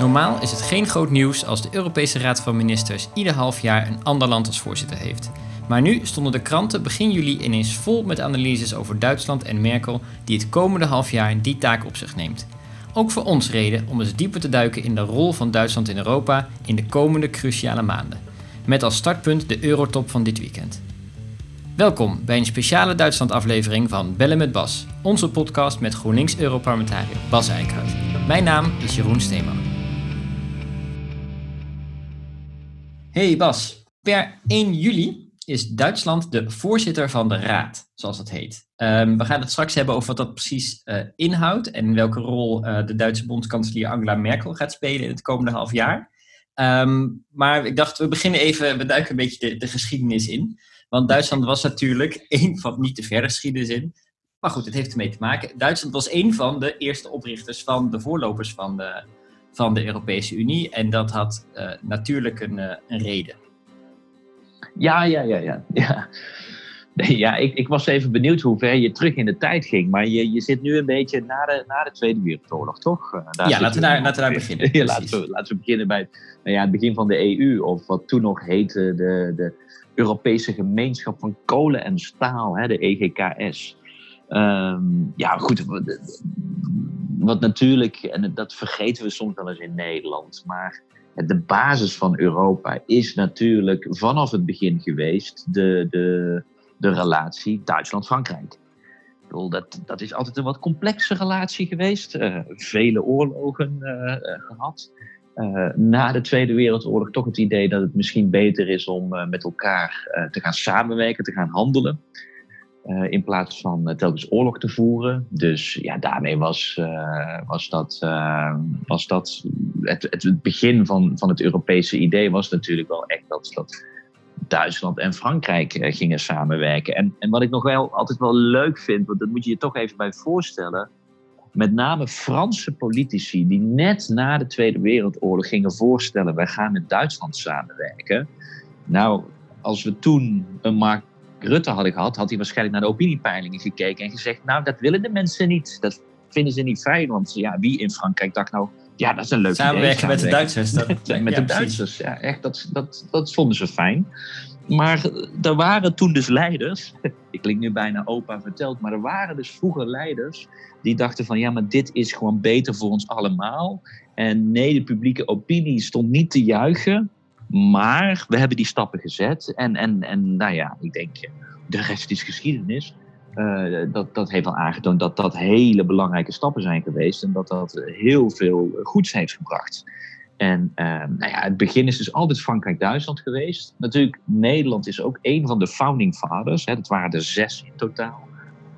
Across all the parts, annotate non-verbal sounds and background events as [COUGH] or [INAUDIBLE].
Normaal is het geen groot nieuws als de Europese Raad van Ministers ieder half jaar een ander land als voorzitter heeft. Maar nu stonden de kranten begin juli ineens vol met analyses over Duitsland en Merkel die het komende half jaar die taak op zich neemt. Ook voor ons reden om eens dieper te duiken in de rol van Duitsland in Europa in de komende cruciale maanden. Met als startpunt de Eurotop van dit weekend. Welkom bij een speciale Duitsland-aflevering van Bellen met Bas, onze podcast met GroenLinks-Europarlementariër Bas Eickhout. Mijn naam is Jeroen Steeman. Hey Bas, per 1 juli is Duitsland de voorzitter van de Raad, zoals dat heet. Um, we gaan het straks hebben over wat dat precies uh, inhoudt en welke rol uh, de Duitse bondskanselier Angela Merkel gaat spelen in het komende half jaar. Um, maar ik dacht, we beginnen even, we duiken een beetje de, de geschiedenis in. Want Duitsland was natuurlijk [LAUGHS] een van, niet de verre geschiedenis in, maar goed, het heeft ermee te maken. Duitsland was een van de eerste oprichters van de voorlopers van de, van de Europese Unie. En dat had uh, natuurlijk een, uh, een reden. Ja, ja, ja, ja. ja. Nee, ja ik, ik was even benieuwd hoe ver je terug in de tijd ging. Maar je, je zit nu een beetje na de, na de Tweede Wereldoorlog, toch? Uh, daar ja, laten we, daar, laten we daar beginnen. [LAUGHS] ja, laten, we, laten we beginnen bij nou ja, het begin van de EU. Of wat toen nog heette de, de Europese Gemeenschap van Kolen en Staal, hè, de EGKS. Um, ja, goed. Wat natuurlijk, en dat vergeten we soms wel eens in Nederland, maar de basis van Europa is natuurlijk vanaf het begin geweest de, de, de relatie Duitsland-Frankrijk. Dat, dat is altijd een wat complexe relatie geweest. Uh, vele oorlogen uh, gehad. Uh, na de Tweede Wereldoorlog toch het idee dat het misschien beter is om met elkaar te gaan samenwerken, te gaan handelen. Uh, in plaats van uh, telkens oorlog te voeren. Dus ja, daarmee was, uh, was dat, was dat het, het begin van, van het Europese idee was natuurlijk wel echt dat, dat Duitsland en Frankrijk gingen samenwerken. En, en wat ik nog wel altijd wel leuk vind, want dat moet je je toch even bij voorstellen. Met name Franse politici die net na de Tweede Wereldoorlog gingen voorstellen: wij gaan met Duitsland samenwerken. Nou, als we toen een Mark Rutte hadden gehad, had hij waarschijnlijk naar de opiniepeilingen gekeken en gezegd: Nou, dat willen de mensen niet. Dat vinden ze niet fijn. Want ja, wie in Frankrijk dacht nou, ja, dat is een leuk Samenwerken met de Duitsers. Dat, [LAUGHS] met de Duitsers, ja, echt, dat, dat, dat vonden ze fijn. Maar er waren toen dus leiders, [LAUGHS] ik klink nu bijna opa verteld, maar er waren dus vroeger leiders die dachten van ja, maar dit is gewoon beter voor ons allemaal. En nee, de publieke opinie stond niet te juichen. Maar we hebben die stappen gezet. En, en, en nou ja, ik denk, de rest is geschiedenis. Uh, dat, dat heeft al aangetoond dat dat hele belangrijke stappen zijn geweest. En dat dat heel veel goeds heeft gebracht. En uh, nou ja, het begin is dus altijd Frankrijk-Duitsland geweest. Natuurlijk, Nederland is ook een van de founding fathers. Hè. Dat waren er zes in totaal.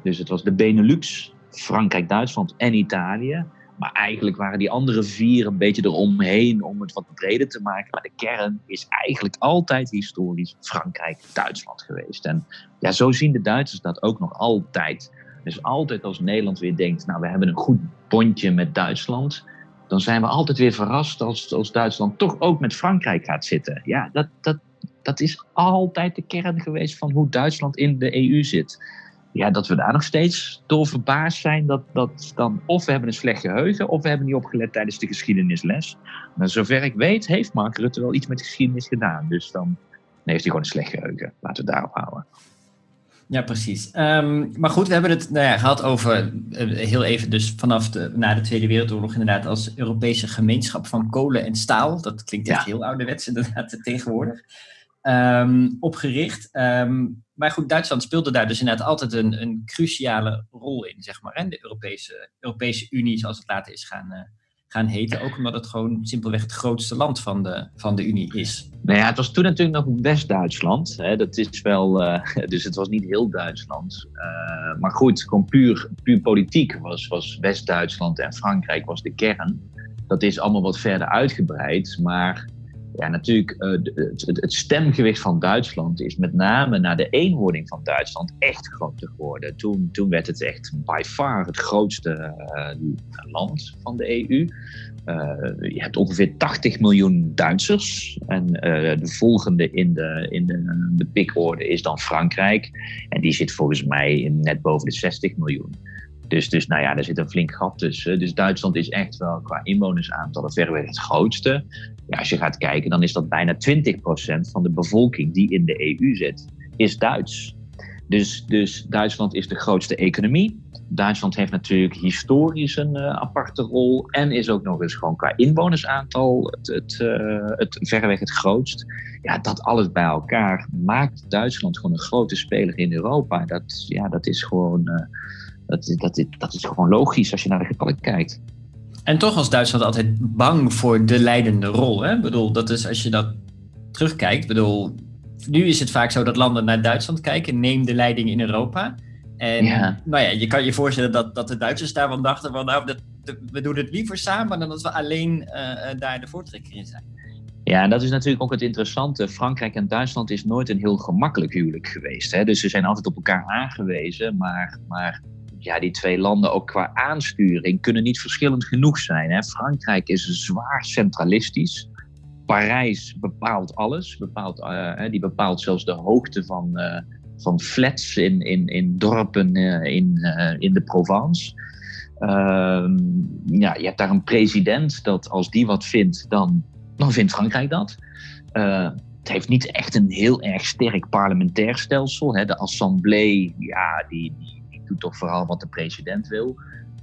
Dus het was de Benelux, Frankrijk-Duitsland en Italië. Maar eigenlijk waren die andere vier een beetje eromheen om het wat breder te maken. Maar de kern is eigenlijk altijd historisch Frankrijk-Duitsland geweest. En ja, zo zien de Duitsers dat ook nog altijd. Dus altijd als Nederland weer denkt, nou we hebben een goed bondje met Duitsland. Dan zijn we altijd weer verrast als, als Duitsland toch ook met Frankrijk gaat zitten. Ja, dat, dat, dat is altijd de kern geweest van hoe Duitsland in de EU zit ja, dat we daar nog steeds door verbaasd zijn dat, dat dan of we hebben een slecht geheugen of we hebben niet opgelet tijdens de geschiedenisles. Maar zover ik weet heeft Mark Rutte wel iets met geschiedenis gedaan. Dus dan heeft hij gewoon een slecht geheugen. Laten we het daarop houden. Ja, precies. Um, maar goed, we hebben het nou ja, gehad over uh, heel even dus vanaf de, na de Tweede Wereldoorlog inderdaad als Europese gemeenschap van kolen en staal. Dat klinkt echt ja. heel ouderwets inderdaad tegenwoordig. Um, opgericht. Um, maar goed, Duitsland speelde daar dus inderdaad altijd een, een cruciale rol in, zeg maar. En de Europese, Europese Unie, zoals het later is gaan, uh, gaan heten. Ook omdat het gewoon simpelweg het grootste land van de, van de Unie is. Nou ja, het was toen natuurlijk nog West-Duitsland. Dat is wel, uh, [LAUGHS] dus het was niet heel Duitsland. Uh, maar goed, gewoon puur, puur politiek was, was West-Duitsland en Frankrijk was de kern. Dat is allemaal wat verder uitgebreid, maar ja, natuurlijk, uh, het, stemgewicht van Duitsland is met name na de eenwording van Duitsland echt groter geworden. Toen, toen werd het echt by far het grootste uh, land van de EU. Eh, je hebt ongeveer 80 miljoen Duitsers. En de volgende in de, in de, de is dan Frankrijk. En die zit volgens mij net boven de 60 miljoen. Dus, dus nou ja, er zit een flink gat tussen. Dus Duitsland is echt wel qua inwonersaantallen verreweg het grootste. Ja, als je gaat kijken, dan is dat bijna 20% van de bevolking die in de EU zit, is Duits. Dus, dus Duitsland is de grootste economie. Duitsland heeft natuurlijk historisch een uh, aparte rol. En is ook nog eens gewoon qua inwonersaantal het, het, uh, het verreweg het grootst. Ja, dat alles bij elkaar maakt Duitsland gewoon een grote speler in Europa. Dat, ja, dat is gewoon. Uh, dat, dat, dat is gewoon logisch als je naar de getallen kijkt. En toch was Duitsland altijd bang voor de leidende rol. Hè? Ik bedoel, dat is als je dat terugkijkt. Bedoel, nu is het vaak zo dat landen naar Duitsland kijken, neem de leiding in Europa. En nou ja, je kan je voorstellen dat, dat de Duitsers daarvan dachten van nou, dat, we doen het liever samen dan dat we alleen uh, daar de voortrekker in zijn. Ja, en dat is natuurlijk ook het interessante. Frankrijk en Duitsland is nooit een heel gemakkelijk huwelijk geweest. Hè? Dus ze zijn altijd op elkaar aangewezen. Maar, maar ja, die twee landen ook qua aansturing kunnen niet verschillend genoeg zijn. Hè? Frankrijk is zwaar centralistisch. Parijs bepaalt alles. Bepaalt, uh, die bepaalt zelfs de hoogte van, uh, van flats in, in, in dorpen uh, in, in de Provence. Ehm, ja, je hebt daar een president dat als die wat vindt, dan, dan vindt Frankrijk dat. het heeft niet echt een heel erg sterk parlementair stelsel. Hè. De assemblée, ja, die, die toch vooral wat de president wil.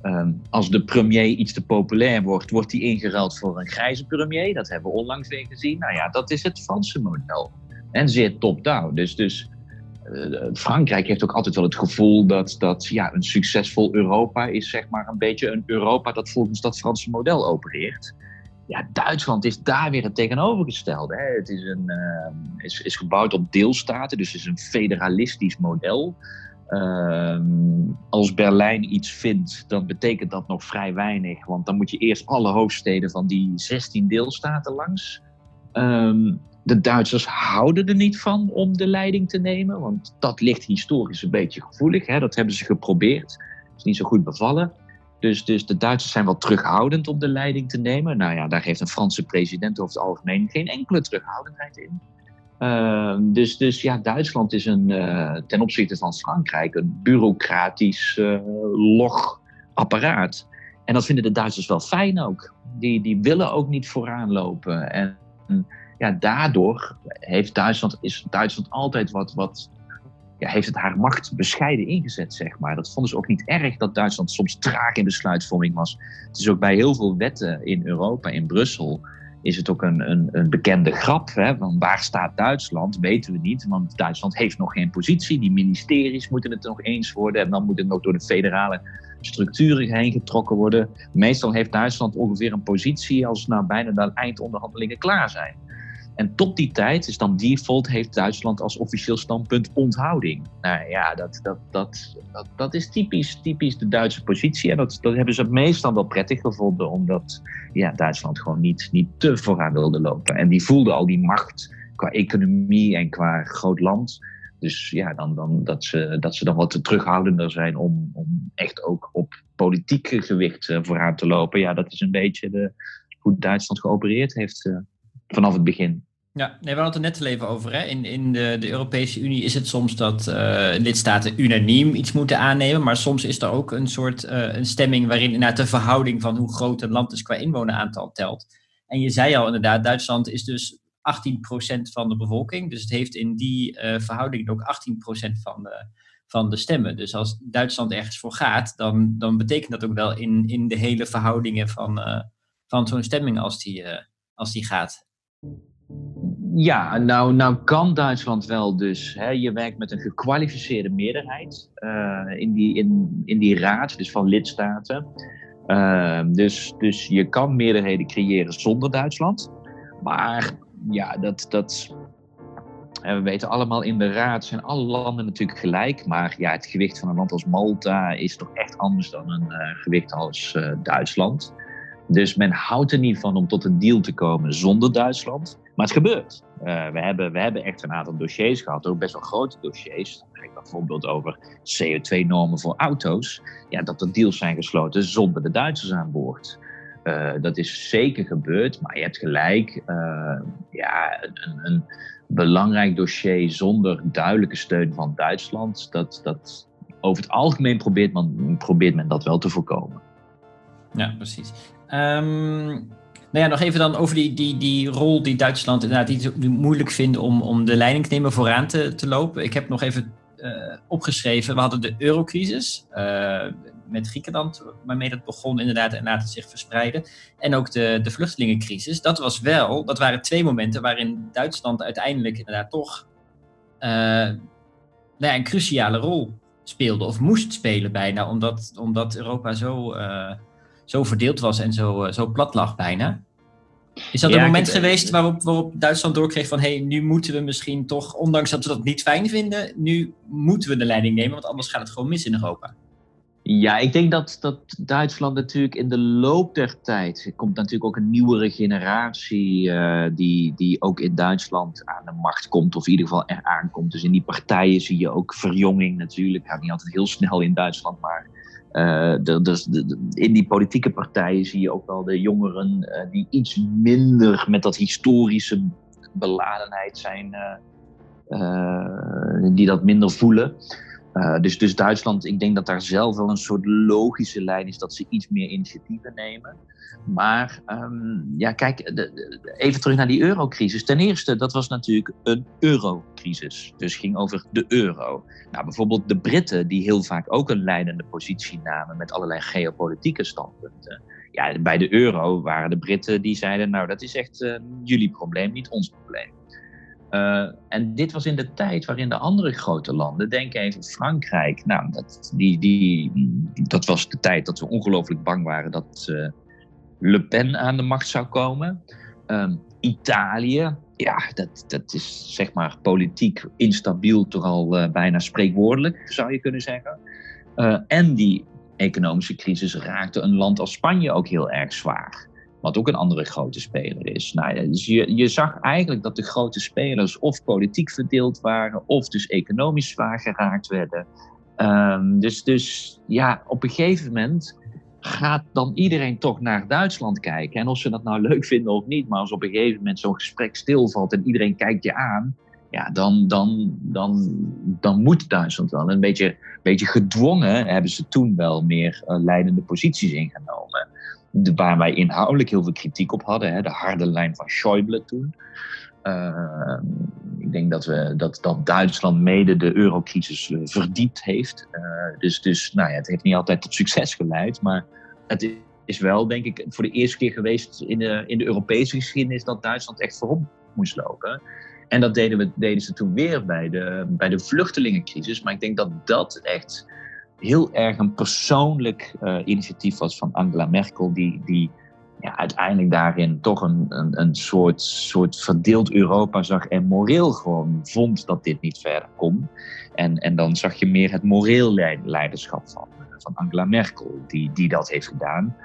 Um, als de premier iets te populair wordt, wordt die ingeruild voor een grijze premier. Dat hebben we onlangs weer gezien. Nou ja, dat is het Franse model. En zeer top-down. Dus, dus uh, Frankrijk heeft ook altijd wel het gevoel dat, dat ja, een succesvol Europa is zeg maar een beetje een Europa dat volgens dat Franse model opereert. Ja, Duitsland is daar weer het tegenovergestelde. Hè. Het is, een, uh, is, is gebouwd op deelstaten, dus het is een federalistisch model. Ehm, als Berlijn iets vindt, dan betekent dat nog vrij weinig. Want dan moet je eerst alle hoofdsteden van die 16 deelstaten langs. Ehm, de Duitsers houden er niet van om de leiding te nemen, want dat ligt historisch een beetje gevoelig. Hè? Dat hebben ze geprobeerd. Is niet zo goed bevallen. Dus, dus de Duitsers zijn wel terughoudend om de leiding te nemen. Nou ja, daar heeft een Franse president over het algemeen geen enkele terughoudendheid in. Ehm, dus, dus ja, Duitsland is een, uh, ten opzichte van Frankrijk een bureaucratisch uh, log apparaat. En dat vinden de Duitsers wel fijn ook. Die, die willen ook niet vooraan lopen. En ja, daardoor heeft Duitsland, is Duitsland altijd wat, wat ja, heeft het haar macht bescheiden ingezet, zeg maar. Dat vonden ze ook niet erg dat Duitsland soms traag in besluitvorming was. Het is ook bij heel veel wetten in Europa, in Brussel, is het ook een, een, een bekende grap. Hè? Van waar staat Duitsland? Weten we niet, want Duitsland heeft nog geen positie. Die ministeries moeten het nog eens worden en dan moet het nog door de federale structuren heen getrokken worden. Meestal heeft Duitsland ongeveer een positie als nou bijna de eindonderhandelingen klaar zijn. En tot die tijd is dan default, heeft Duitsland als officieel standpunt onthouding. Nou ja, dat, dat, dat, dat, is typisch, typisch de Duitse positie. En dat, dat hebben ze meestal wel prettig gevonden, omdat ja, Duitsland gewoon niet, niet te vooraan wilde lopen. En die voelde al die macht qua economie en qua groot land. Dus ja, dan, dan, dat, ze, dat ze dan wat te terughoudender zijn om, om echt ook op politiek gewicht eh, vooraan te lopen. Ja, dat is een beetje de, hoe Duitsland geopereerd heeft uh, vanaf het begin. Ja, nee, we hadden het net al even over. Hè. In, in de, de Europese Unie is het soms dat uh, lidstaten unaniem iets moeten aannemen. Maar soms is er ook een soort uh, een stemming waarin inderdaad de verhouding van hoe groot een land is qua inwoneraantal telt. En je zei al inderdaad, Duitsland is dus 18% van de bevolking. Dus het heeft in die uh, verhouding ook 18% van de, van de stemmen. Dus als Duitsland ergens voor gaat, dan, dan betekent dat ook wel in, in de hele verhoudingen van, van zo'n stemming als die, als die gaat. Ja, nou, nou kan Duitsland wel dus. Hè, je werkt met een gekwalificeerde meerderheid uh, in, die, in, in die raad, dus van lidstaten. Uh, dus, dus je kan meerderheden creëren zonder Duitsland. Maar ja, dat, dat, en we weten allemaal, in de raad zijn alle landen natuurlijk gelijk. Maar ja, het gewicht van een land als Malta is toch echt anders dan een uh, gewicht als Duitsland. Dus men houdt er niet van om tot een deal te komen zonder Duitsland. Maar het gebeurt. Uh, we, hebben, we hebben echt een aantal dossiers gehad, ook best wel grote dossiers. Bijvoorbeeld over CO2-normen voor auto's. Ja, dat er deals zijn gesloten zonder de Duitsers aan boord. Uh, dat is zeker gebeurd, maar je hebt gelijk. Uh, ja, een, een, belangrijk dossier zonder duidelijke steun van Duitsland, dat, dat, over het algemeen probeert men, probeert men dat wel te voorkomen. Ja, precies. Um, nou ja, nog even dan over die, die, die rol die Duitsland inderdaad die, moeilijk vinden om, om de leiding te nemen vooraan te, te lopen. Ik heb nog even uh, opgeschreven, we hadden de eurocrisis uh, met Griekenland, waarmee dat begon inderdaad en laat het zich verspreiden. En ook de, de vluchtelingencrisis. Dat was wel, dat waren twee momenten waarin Duitsland uiteindelijk inderdaad toch uh, nou ja, een cruciale rol speelde of moest spelen bijna, omdat, omdat Europa zo zo verdeeld was en zo, eh, zo plat lag bijna. Is dat een moment geweest waarop, waarop Duitsland doorkreeg van hé, hey, nu moeten we misschien toch, ondanks dat we dat niet fijn vinden, nu moeten we de leiding nemen, want anders gaat het gewoon mis in Europa? Ja, ik denk dat, dat Duitsland natuurlijk in de loop der tijd. Er komt natuurlijk ook een nieuwere generatie. Uh, die, die ook in Duitsland aan de macht komt, of in ieder geval er aankomt. Dus in die partijen zie je ook verjonging natuurlijk. Gaat niet altijd heel snel in Duitsland, maar uh, dus in die politieke partijen zie je ook wel de jongeren uh, die iets minder met dat historische beladenheid zijn, uh, die dat minder voelen. Dus, dus Duitsland, ik denk dat daar zelf wel een soort logische lijn is dat ze iets meer initiatieven nemen. Maar um, ja, kijk, de, even terug naar die eurocrisis. Ten eerste, dat was natuurlijk een eurocrisis. Dus ging over de euro. Nou, bijvoorbeeld de Britten, die heel vaak ook een leidende positie namen met allerlei geopolitieke standpunten. Ja, bij de euro waren de Britten die zeiden, nou, dat is echt uh, jullie probleem, niet ons probleem. Uh, en dit was in de tijd waarin de andere grote landen, denk even Frankrijk, nou, dat, die, die, dat was de tijd dat we ongelooflijk bang waren dat uh, Le Pen aan de macht zou komen. Um, Italië, ja, dat, dat is zeg maar politiek instabiel, toch al uh, bijna spreekwoordelijk, zou je kunnen zeggen. En die economische crisis raakte een land als Spanje ook heel erg zwaar. Wat ook een andere grote speler is. Nou, dus je, je zag eigenlijk dat de grote spelers of politiek verdeeld waren, of dus economisch zwaar geraakt werden. Um, dus, dus ja, op een gegeven moment gaat dan iedereen toch naar Duitsland kijken. En of ze dat nou leuk vinden of niet, maar als op een gegeven moment zo'n gesprek stilvalt en iedereen kijkt je aan, ja, dan, dan, dan, dan moet Duitsland wel. Een beetje, beetje gedwongen hebben ze toen wel meer uh, leidende posities ingenomen. Waar wij inhoudelijk heel veel kritiek op hadden, hè, de harde lijn van Schäuble toen. Uh, ik denk dat, we, dat, dat Duitsland mede de eurocrisis uh, verdiept heeft. Uh, dus dus nou ja, het heeft niet altijd tot succes geleid. Maar het is wel, denk ik, voor de eerste keer geweest in de, in de Europese geschiedenis dat Duitsland echt voorop moest lopen. En dat deden, we, deden ze toen weer bij de, bij de vluchtelingencrisis. Maar ik denk dat dat echt heel erg een persoonlijk initiatief was van Angela Merkel, die. die ja, uiteindelijk daarin toch een, een, een soort, soort verdeeld Europa zag en moreel gewoon vond dat dit niet verder kon. En, en dan zag je meer het moreel leiderschap van, van Angela Merkel, die, die dat heeft gedaan.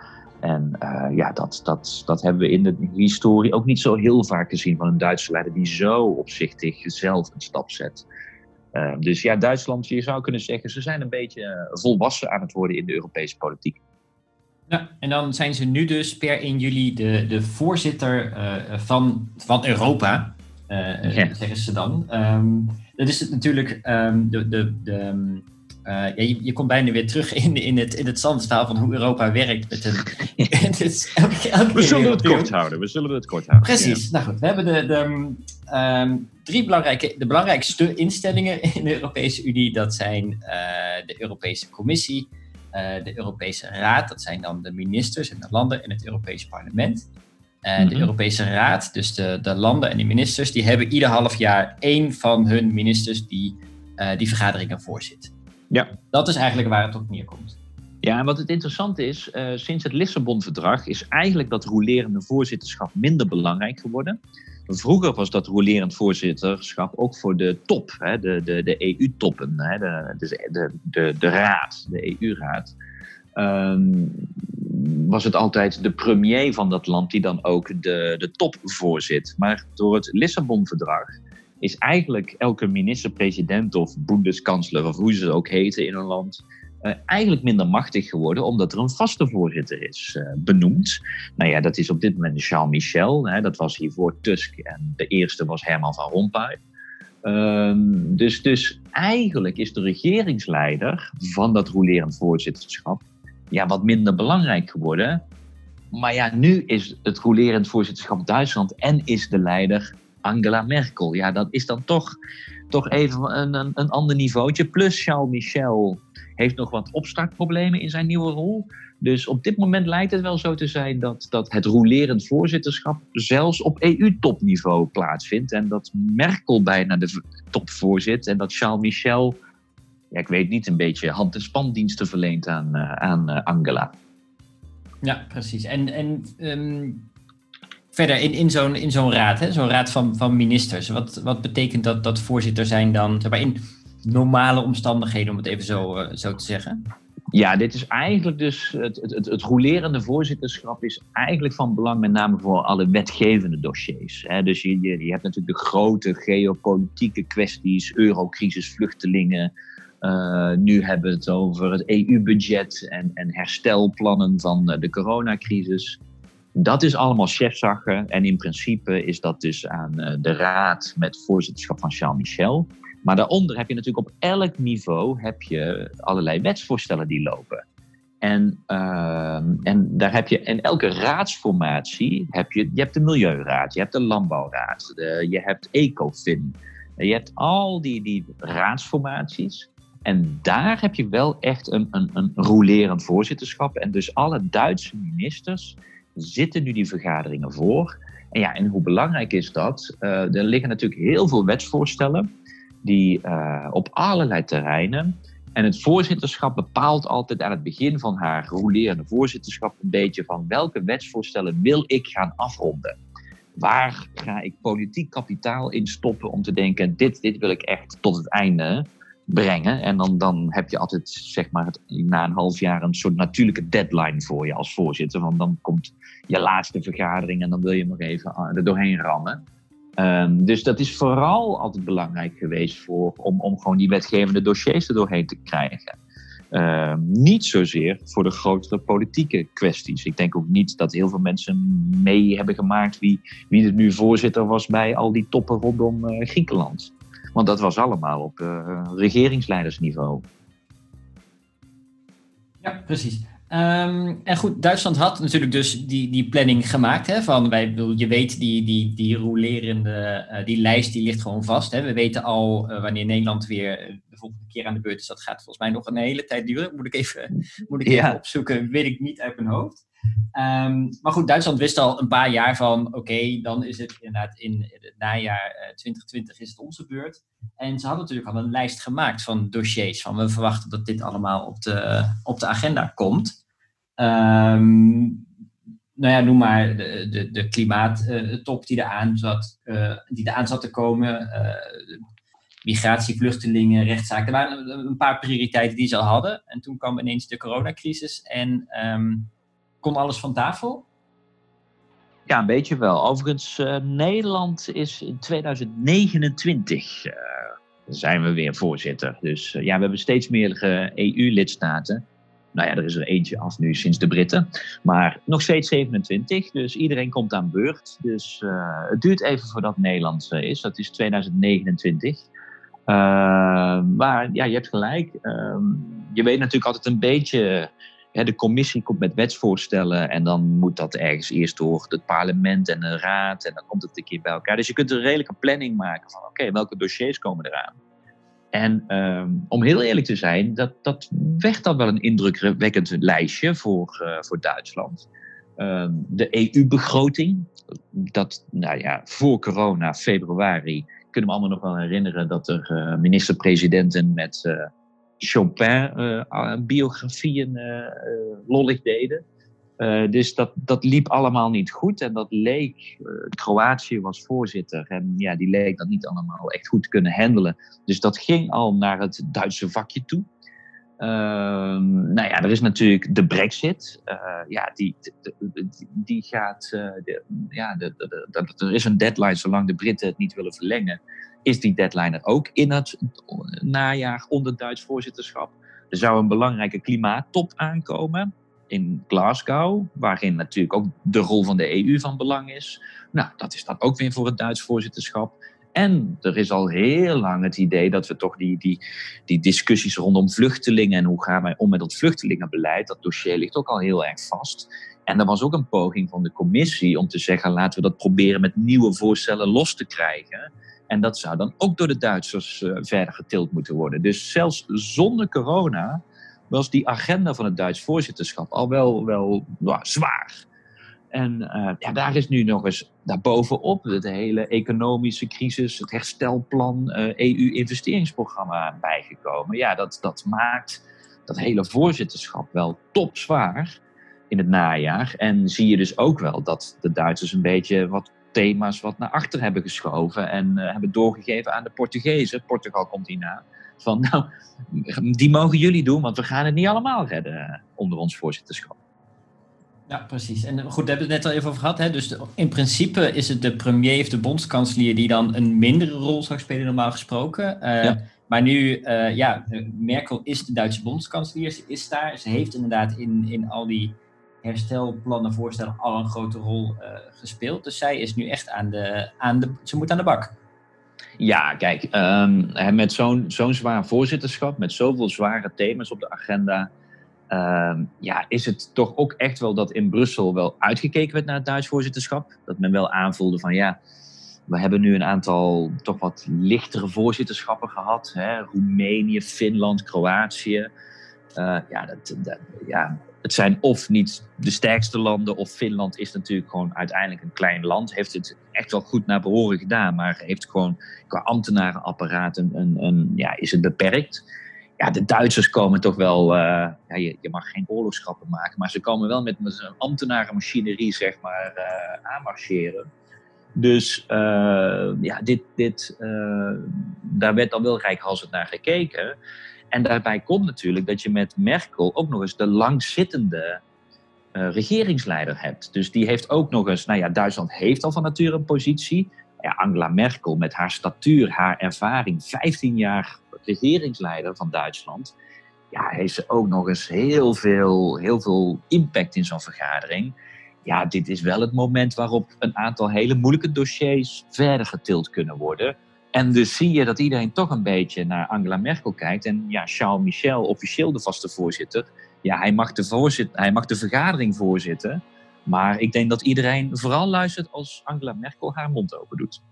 En uh, ja, dat, dat, dat hebben we in de historie ook niet zo heel vaak gezien van een Duitse leider die zo opzichtig zelf een stap zet. Uh, dus ja, Duitsland, je zou kunnen zeggen, ze zijn een beetje volwassen aan het worden in de Europese politiek. Ja, en dan zijn ze nu dus per 1 juli de, de voorzitter uh, van, van Europa, uh, ja. zeggen ze dan. Um, dat is het natuurlijk um, de, de, de, um, uh, ja, je, je, komt bijna weer terug in, in, het, in het zandverhaal van hoe Europa werkt. Met een, [LAUGHS] elke, elke we zullen het kort houden. We zullen het kort houden. Precies. Ja. Nou goed, we hebben de, de drie belangrijke, de belangrijkste instellingen in de Europese Unie. Dat zijn de Europese Commissie, uh, de Europese Raad, dat zijn dan de ministers en de landen en het Europese parlement. En mm -hmm. de Europese Raad, dus de, de landen en de ministers, die hebben ieder half jaar één van hun ministers die die vergaderingen voorzit. Ja. Dat is eigenlijk waar het op neerkomt. Ja, en wat het interessant is, sinds het Lissabon-verdrag is eigenlijk dat rolerende voorzitterschap minder belangrijk geworden. Vroeger was dat rolerend voorzitterschap ook voor de top, hè, de, de, de EU-toppen, de, de, de, de raad, de EU-raad. Um, was het altijd de premier van dat land die dan ook de, de top voorzit. Maar door het Lissabon-verdrag is eigenlijk elke minister-president of boendeskansler of hoe ze ook heten in een land eigenlijk minder machtig geworden, omdat er een vaste voorzitter is uh, benoemd. Nou ja, dat is op dit moment Charles Michel. Hè, dat was hiervoor Tusk en de eerste was Herman van Rompuy. Ehm, dus, dus eigenlijk is de regeringsleider van dat rolerend voorzitterschap ja, wat minder belangrijk geworden. Maar ja, nu is het rolerend voorzitterschap Duitsland en is de leider Angela Merkel. Ja, dat is dan toch, toch even een, een, een ander niveautje. Plus Charles Michel heeft nog wat opstartproblemen in zijn nieuwe rol. Dus op dit moment lijkt het wel zo te zijn dat, dat het rolerend voorzitterschap zelfs op EU-topniveau plaatsvindt. En dat Merkel bijna de top voorzit en dat Charles Michel, ja, ik weet niet, een beetje hand- en spandiensten verleent aan, uh, aan uh, Angela. Ja, precies. En, en um, verder in, in zo'n in zo'n raad, zo'n raad van, van ministers, wat, wat betekent dat, dat voorzitter zijn dan, zeg maar, in normale omstandigheden, om het even zo, uh, zo te zeggen? Ja, dit is eigenlijk dus het, het, het, het voorzitterschap is eigenlijk van belang met name voor alle wetgevende dossiers. Dus je, je, je hebt natuurlijk de grote geopolitieke kwesties, eurocrisis, vluchtelingen. Uh, nu hebben we het over het EU-budget en, en herstelplannen van de coronacrisis. Dat is allemaal chefzaggen en in principe is dat dus aan de raad met voorzitterschap van Charles Michel. Maar daaronder heb je natuurlijk op elk niveau heb je allerlei wetsvoorstellen die lopen. En, uh, en daar heb je in elke raadsformatie heb je, je hebt de Milieuraad, je hebt de Landbouwraad, de, je hebt ECOFIN. Je hebt al die, die raadsformaties. En daar heb je wel echt een, een, een rolerend voorzitterschap. En dus alle Duitse ministers zitten nu die vergaderingen voor. En ja, en hoe belangrijk is dat? Uh, er liggen natuurlijk heel veel wetsvoorstellen die uh, op allerlei terreinen. En het voorzitterschap bepaalt altijd aan het begin van haar rolerende voorzitterschap een beetje van welke wetsvoorstellen wil ik gaan afronden. Waar ga ik politiek kapitaal in stoppen om te denken, dit, dit wil ik echt tot het einde brengen. En dan, dan heb je altijd, zeg maar, na een half jaar een soort natuurlijke deadline voor je als voorzitter. Want dan komt je laatste vergadering en dan wil je nog even er doorheen rammen. Um, dus dat is vooral altijd belangrijk geweest voor, om, om gewoon die wetgevende dossiers er doorheen te krijgen. Uh, niet zozeer voor de grotere politieke kwesties. Ik denk ook niet dat heel veel mensen mee hebben gemaakt wie, wie er nu voorzitter was bij al die toppen rondom uh, Griekenland. Want dat was allemaal op uh, regeringsleidersniveau. Ja, precies. Um, en goed, Duitsland had natuurlijk dus die, die planning gemaakt. Hè, van wij, je weet, die, die, die rolerende, uh, die lijst die ligt gewoon vast. Hè. We weten al uh, wanneer Nederland weer de volgende keer aan de beurt is. Dat gaat volgens mij nog een hele tijd duren. Moet ik even, moet ik even ja. opzoeken, weet ik niet uit mijn hoofd. Um, maar goed, Duitsland wist al een paar jaar van, oké, dan is het inderdaad in het najaar uh, 2020 is het onze beurt. En ze hadden natuurlijk al een lijst gemaakt van dossiers. Van we verwachten dat dit allemaal op de, op de agenda komt. Um, nou ja, noem maar de, de, de klimaattop die eraan zat, uh, die eraan zat te komen. Uh, migratie, vluchtelingen, rechtszaken. Er waren een paar prioriteiten die ze al hadden. En toen kwam ineens de coronacrisis en um, kon alles van tafel. Ja, een beetje wel. Overigens, uh, Nederland is in 2029 zijn we weer voorzitter. Dus ja, we hebben steeds meer EU-lidstaten. Nou ja, er is er eentje af nu sinds de Britten. Maar nog steeds 27, dus iedereen komt aan beurt. Dus het duurt even voordat Nederland is. Dat is 2029. Uh, maar ja, je hebt gelijk. je weet natuurlijk altijd een beetje... De commissie komt met wetsvoorstellen en dan moet dat ergens eerst door het parlement en de raad. En dan komt het een keer bij elkaar. Dus je kunt een redelijke planning maken van oké, welke dossiers komen eraan. En um, om heel eerlijk te zijn, dat, dat werd dan wel een indrukwekkend lijstje voor, uh, voor Duitsland. Um, de EU-begroting, dat, nou ja, voor corona, februari, kunnen we allemaal nog wel herinneren dat er uh, minister-presidenten met uh, Chopin biografieën lollig deden. Dus dat, dat liep allemaal niet goed. En dat leek, Kroatië was voorzitter. En ja, die leek dat niet allemaal echt goed te kunnen handelen. Dus dat ging al naar het Duitse vakje toe. Uh, nou ja, er is natuurlijk de Brexit. ja, die, die, gaat. De, ja, er is een deadline, zolang de Britten het niet willen verlengen, is die deadline er ook in het najaar onder Duits voorzitterschap. Er zou een belangrijke klimaattop aankomen in Glasgow, waarin natuurlijk ook de rol van de EU van belang is. Nou, dat is dan ook weer voor het Duits voorzitterschap. En er is al heel lang het idee dat we toch die, die, die discussies rondom vluchtelingen en hoe gaan wij om met dat vluchtelingenbeleid, dat dossier ligt ook al heel erg vast. En er was ook een poging van de commissie om te zeggen: laten we dat proberen met nieuwe voorstellen los te krijgen. En dat zou dan ook door de Duitsers uh, verder getild moeten worden. Dus zelfs zonder corona was die agenda van het Duits voorzitterschap al wel, wel zwaar. En uh, ja, daar is nu nog eens daarbovenop de hele economische crisis, het herstelplan, uh, eh, EU-investeringsprogramma bijgekomen. Ja, dat, dat maakt dat hele voorzitterschap wel topzwaar in het najaar. En zie je dus ook wel dat de Duitsers een beetje wat thema's wat naar achter hebben geschoven en uh, hebben doorgegeven aan de Portugezen. Portugal komt hierna. Van nou, die mogen jullie doen, want we gaan het niet allemaal redden onder ons voorzitterschap. Ja, precies. En goed, daar hebben we het net al even over gehad. Hè? Dus in principe is het de premier of de bondskanselier die dan een mindere rol zou spelen, normaal gesproken. Uh, ja. Maar nu, uh, ja, Merkel is de Duitse bondskanselier. Ze is daar. Ze heeft inderdaad in, in al die herstelplannen, voorstellen al een grote rol uh, gespeeld. Dus zij is nu echt aan de, aan de, ze moet aan de bak. Ja, kijk, um, met zo'n zo'n zwaar voorzitterschap, met zoveel zware thema's op de agenda, um, ja, is het toch ook echt wel dat in Brussel wel uitgekeken werd naar het Duits voorzitterschap. Dat men wel aanvoelde van ja, we hebben nu een aantal toch wat lichtere voorzitterschappen gehad. Hè? Roemenië, Finland, Kroatië. Uh, ja, dat, ja, het zijn of niet de sterkste landen, of Finland is natuurlijk gewoon uiteindelijk een klein land. Heeft het echt wel goed naar behoren gedaan, maar heeft gewoon qua ambtenarenapparaat een, een, een ja, is het beperkt. Ja, de Duitsers komen toch wel, uh, ja, je, je, mag geen oorlogsgrappen maken, maar ze komen wel met, met een ambtenarenmachinerie, zeg maar, uh, aanmarcheren. Dus uh, ja, dit, dit, daar werd al wel rijkhalsend naar gekeken. En daarbij komt natuurlijk dat je met Merkel ook nog eens de langzittende regeringsleider hebt. Dus die heeft ook nog eens, nou ja, Duitsland heeft al van nature een positie. Ja, Angela Merkel met haar statuur, haar ervaring, 15 jaar regeringsleider van Duitsland. Ja, heeft ze ook nog eens heel veel, heel veel impact in zo'n vergadering. Ja, dit is wel het moment waarop een aantal hele moeilijke dossiers verder getild kunnen worden. En dus zie je dat iedereen toch een beetje naar Angela Merkel kijkt. En ja, Charles Michel, officieel de vaste voorzitter, ja, hij mag de, hij mag de vergadering voorzitten. Maar ik denk dat iedereen vooral luistert als Angela Merkel haar mond open doet.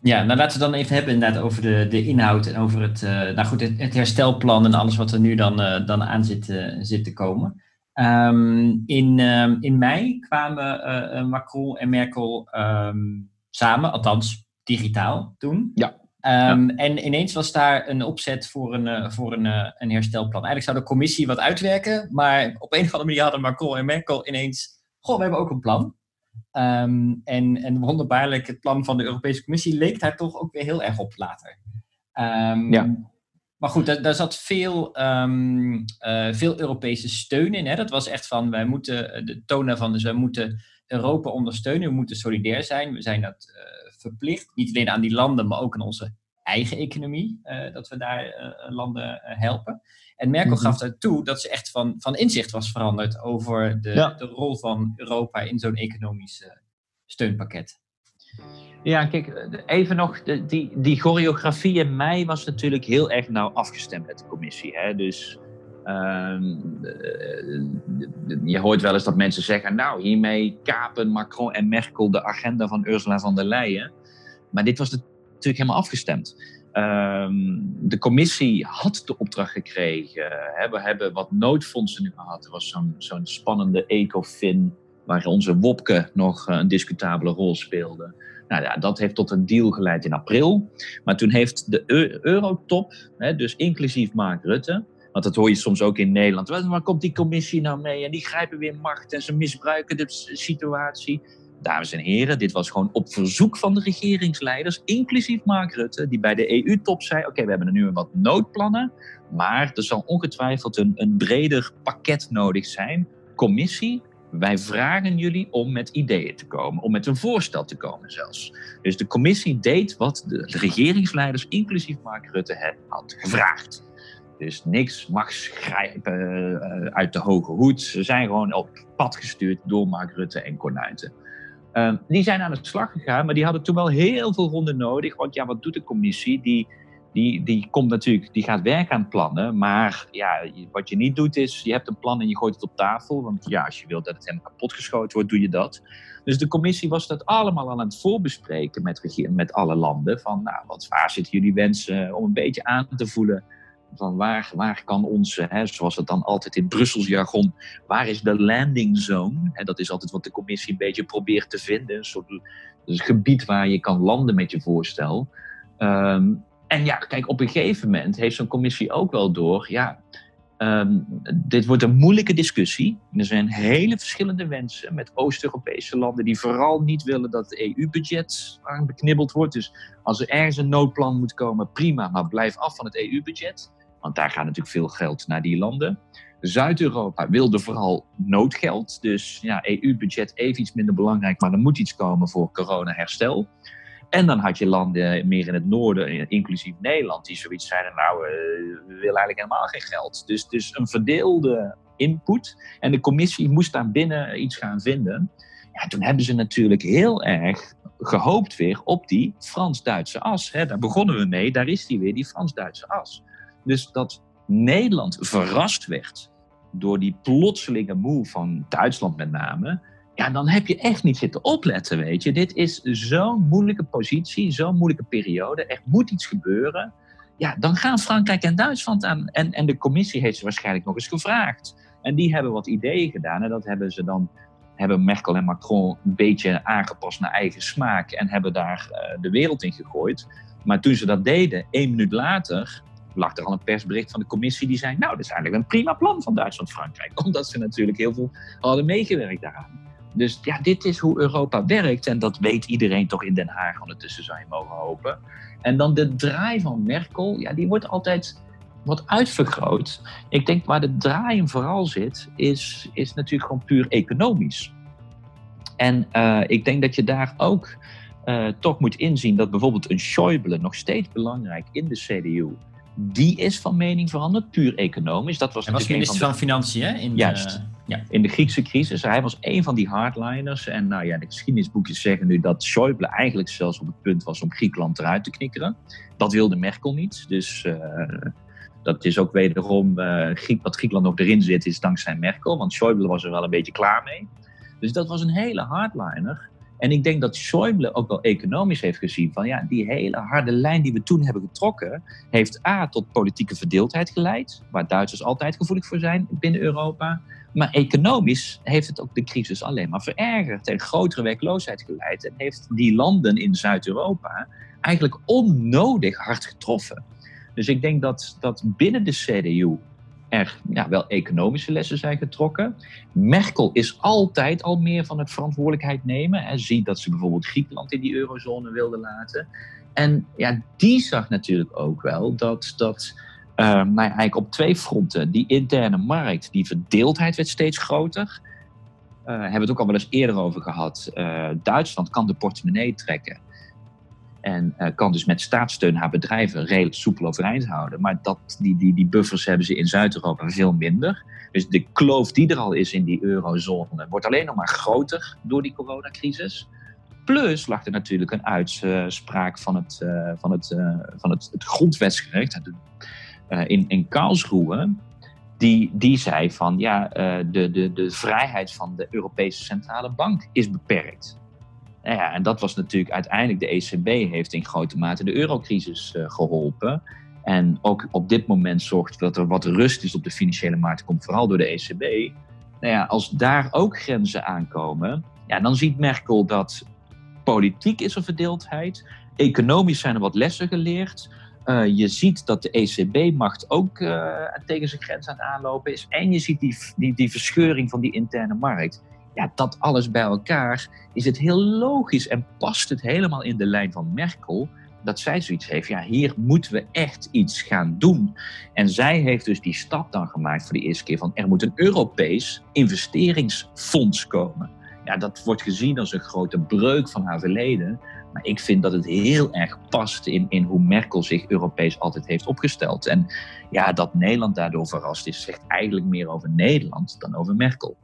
Ja, nou laten we dan even hebben inderdaad over de, de inhoud en over het, uh, nou goed, het, het, herstelplan en alles wat er nu dan, uh, dan aan zit, uh, zit te komen. Um, in, um, in mei kwamen Macron en Merkel um, samen, althans digitaal toen. Ja. Ja. En ineens was daar een opzet voor een, voor een, een herstelplan. Eigenlijk zou de commissie wat uitwerken, maar op een of andere manier hadden Macron en Merkel ineens: Goh, we hebben ook een plan. Um, en, en wonderbaarlijk, het plan van de Europese Commissie leek daar toch ook weer heel erg op later. Um, ja. Maar goed, daar, daar zat veel, uh, veel Europese steun in. Hè? Dat was echt van: wij moeten de toon van, dus wij moeten Europa ondersteunen, we moeten solidair zijn. We zijn dat verplicht. Niet alleen aan die landen, maar ook aan onze eigen economie. Uh, dat we daar landen helpen. En Merkel mm -hmm. gaf daar toe dat ze echt van, van inzicht was veranderd over de, ja. de rol van Europa in zo'n economisch steunpakket. Ja, kijk, even nog, de, die, die choreografie in mei was natuurlijk heel erg nauw afgestemd met de commissie. Hè? Dus uh, je hoort wel eens dat mensen zeggen, nou, hiermee kapen Macron en Merkel de agenda van Ursula von der Leyen. Maar dit was natuurlijk helemaal afgestemd. Uh, de commissie had de opdracht gekregen. Hè? We hebben wat noodfondsen nu gehad. Er was zo'n spannende ECOFIN, waar onze Wopke nog een discutabele rol speelde. Nou ja, dat heeft tot een deal geleid in april. Maar toen heeft de Eurotop, dus inclusief Mark Rutte, want dat hoor je soms ook in Nederland. Waar komt die commissie nou mee? En die grijpen weer macht en ze misbruiken de situatie. Dames en heren, dit was gewoon op verzoek van de regeringsleiders, inclusief Mark Rutte, die bij de EU-top zei: Oké, we hebben er nu wat noodplannen, maar er zal ongetwijfeld een, een breder pakket nodig zijn. Commissie, wij vragen jullie om met ideeën te komen, om met een voorstel te komen zelfs. Dus de commissie deed wat de regeringsleiders, inclusief Mark Rutte, had gevraagd. Dus niks mag grijpen uh, uit de hoge hoed. Ze zijn gewoon op pad gestuurd door Mark Rutte en Cornuiten. Ehm, die zijn aan de slag gegaan, maar die hadden toen wel heel veel ronden nodig. Want ja, wat doet de commissie? Die, die, die komt natuurlijk, die gaat werken aan plannen. Maar ja, wat je niet doet is, je hebt een plan en je gooit het op tafel. Want ja, als je wilt dat het helemaal kapotgeschoten wordt, doe je dat. Dus de commissie was dat allemaal aan het voorbespreken met, met alle landen. Van nou, wat, waar zitten jullie wensen om een beetje aan te voelen van waar, waar kan onze, hè, zoals het dan altijd in Brussels jargon, waar is de landing zone? En dat is altijd wat de commissie een beetje probeert te vinden. Een soort gebied waar je kan landen met je voorstel. Ehm, en ja, kijk, op een gegeven moment heeft zo'n commissie ook wel door, ja, um, dit wordt een moeilijke discussie. Er zijn hele verschillende wensen met Oost-Europese landen die vooral niet willen dat het EU-budget aan beknibbeld wordt. Dus als er ergens een noodplan moet komen, prima, maar blijf af van het EU-budget. Want daar gaat natuurlijk veel geld naar die landen. Zuid-Europa wilde vooral noodgeld. Dus ja, EU-budget even iets minder belangrijk, maar er moet iets komen voor corona-herstel. En dan had je landen meer in het noorden, inclusief Nederland, die zoiets zeiden: Nou, eh, we willen eigenlijk helemaal geen geld. Dus, dus een verdeelde input. En de commissie moest daar binnen iets gaan vinden. Ja, toen hebben ze natuurlijk heel erg gehoopt weer op die Frans-Duitse as. Hè, daar begonnen we mee, daar is die weer, die Frans-Duitse as. Dus dat Nederland verrast werd door die plotselinge move van Duitsland met name, ja, dan heb je echt niet zitten opletten, weet je. Dit is zo'n moeilijke positie, zo'n moeilijke periode. Er moet iets gebeuren. Ja, dan gaan Frankrijk en Duitsland aan. En, en de commissie heeft ze waarschijnlijk nog eens gevraagd. En die hebben wat ideeën gedaan. En dat hebben ze dan, hebben Merkel en Macron een beetje aangepast naar eigen smaak. En hebben daar uh, de wereld in gegooid. Maar toen ze dat deden, één minuut later, lag er al een persbericht van de commissie die zei: Nou, dat is eigenlijk een prima plan van Duitsland-Frankrijk. [LAUGHS] Omdat ze natuurlijk heel veel hadden meegewerkt daaraan. Dus ja, dit is hoe Europa werkt. En dat weet iedereen toch in Den Haag ondertussen, zou je mogen hopen. En dan de draai van Merkel, ja, die wordt altijd wat uitvergroot. Ik denk waar de draai vooral zit, is, is natuurlijk gewoon puur economisch. En uh, ik denk dat je daar ook uh, toch moet inzien dat bijvoorbeeld een Schäuble nog steeds belangrijk in de CDU die is van mening veranderd, puur economisch. Dat was Hij was minister van, Financiën, hè? In Juist. De, ja. In de Griekse crisis. Hij was een van die hardliners. En nou ja, de geschiedenisboekjes zeggen nu dat Schäuble eigenlijk zelfs op het punt was om Griekenland eruit te knikkeren. Dat wilde Merkel niet. Dus uh, dat is ook wederom, uh, Griek, wat Griekenland nog erin zit, is dankzij Merkel. Want Schäuble was er wel een beetje klaar mee. Dus dat was een hele hardliner. En ik denk dat Schäuble ook wel economisch heeft gezien van ja, die hele harde lijn die we toen hebben getrokken, heeft A tot politieke verdeeldheid geleid, waar Duitsers altijd gevoelig voor zijn binnen Europa. Maar economisch heeft het ook de crisis alleen maar verergerd en grotere werkloosheid geleid. En heeft die landen in Zuid-Europa eigenlijk onnodig hard getroffen. Dus ik denk dat, dat binnen de CDU er ja, wel economische lessen zijn getrokken. Merkel is altijd al meer van het verantwoordelijkheid nemen. En ziet dat ze bijvoorbeeld Griekenland in die eurozone wilde laten. En ja, die zag natuurlijk ook wel dat, dat uh, nou eigenlijk op twee fronten, die interne markt, die verdeeldheid werd steeds groter. Uh, hebben we het ook al wel eens eerder over gehad. Uh, Duitsland kan de portemonnee trekken. En uh, kan dus met staatssteun haar bedrijven redelijk soepel overeind houden. Maar dat, die, die, die buffers hebben ze in Zuid-Europa veel minder. Dus de kloof die er al is in die eurozone wordt alleen nog maar groter door die coronacrisis. Plus lag er natuurlijk een uitspraak van het, uh, van het, uh, van het, het in, in Karlsruhe. Die, die zei van ja, de, de, de vrijheid van de Europese Centrale Bank is beperkt. Nou ja, en dat was natuurlijk uiteindelijk de ECB heeft in grote mate de eurocrisis uh, geholpen. En ook op dit moment zorgt dat er wat rust is op de financiële markt, komt vooral door de ECB. Nou ja, als daar ook grenzen aankomen, ja, dan ziet Merkel dat politiek is er verdeeldheid, economisch zijn er wat lessen geleerd. Uh, je ziet dat de ECB-macht ook uh, tegen zijn grens aan het aanlopen is. En je ziet die, die, die verscheuring van die interne markt ja, dat alles bij elkaar is het heel logisch en past het helemaal in de lijn van Merkel. Dat zij zoiets heeft, ja, hier moeten we echt iets gaan doen. En zij heeft dus die stap dan gemaakt voor de eerste keer van er moet een Europees investeringsfonds komen. Ja, dat wordt gezien als een grote breuk van haar verleden. Maar ik vind dat het heel erg past in, in hoe Merkel zich Europees altijd heeft opgesteld. En ja, dat Nederland daardoor verrast is, zegt eigenlijk meer over Nederland dan over Merkel.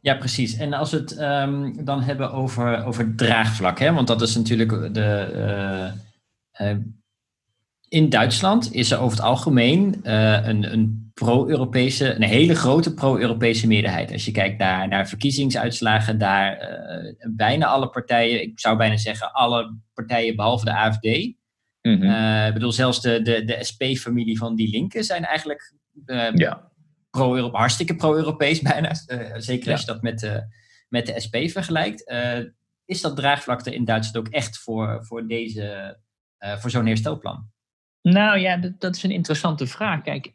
Ja, precies. En als we het ehm, dan hebben over, over draagvlak, hè? want dat is natuurlijk de. Uh, in Duitsland is er over het algemeen uh, een, een pro-Europese, een hele grote pro-Europese meerderheid. Als je kijkt naar, naar verkiezingsuitslagen, daar bijna alle partijen, ik zou bijna zeggen alle partijen behalve de AFD. Mm ik bedoel, zelfs de, de, de SP-familie van die linken zijn eigenlijk ja pro hartstikke pro-Europees [LAUGHS] bijna. Uh, zeker als je dat met, uh, met de SP vergelijkt. Uh, is dat draagvlak er in Duitsland ook echt voor, voor, deze, voor zo'n herstelplan? Nou ja, dat, is een interessante vraag. Kijk,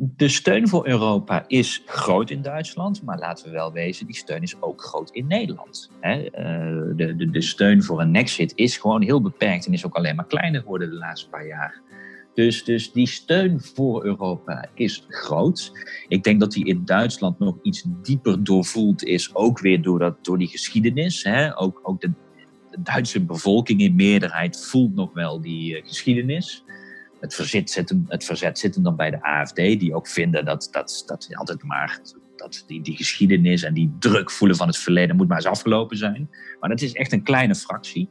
de steun voor Europa is groot in Duitsland, maar laten we wel wezen, die steun is ook groot in Nederland. Hè? De, de, de steun voor een exit is gewoon heel beperkt en is ook alleen maar kleiner geworden de laatste paar jaar. Dus, dus die steun voor Europa is groot. Ik denk dat die in Duitsland nog iets dieper doorvoeld is, ook weer door, dat, door die geschiedenis. Hè? Ook, ook de, Duitse bevolking in meerderheid voelt nog wel die uh, geschiedenis. Het verzet, zit hem, het verzet zit hem dan bij de AFD, die ook vinden dat, dat, dat altijd maar dat die, die geschiedenis en die druk voelen van het verleden moet maar eens afgelopen zijn. Maar dat is echt een kleine fractie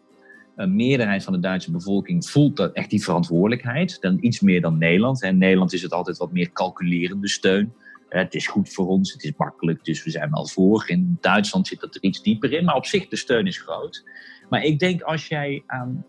een meerderheid van de Duitse bevolking voelt dat echt die verantwoordelijkheid. Dan iets meer dan Nederland. In Nederland is het altijd wat meer calculerende steun. Het is goed voor ons, het is makkelijk, dus we zijn wel voor. In Duitsland zit dat er iets dieper in, maar op zich de steun is groot. Maar ik denk als jij aan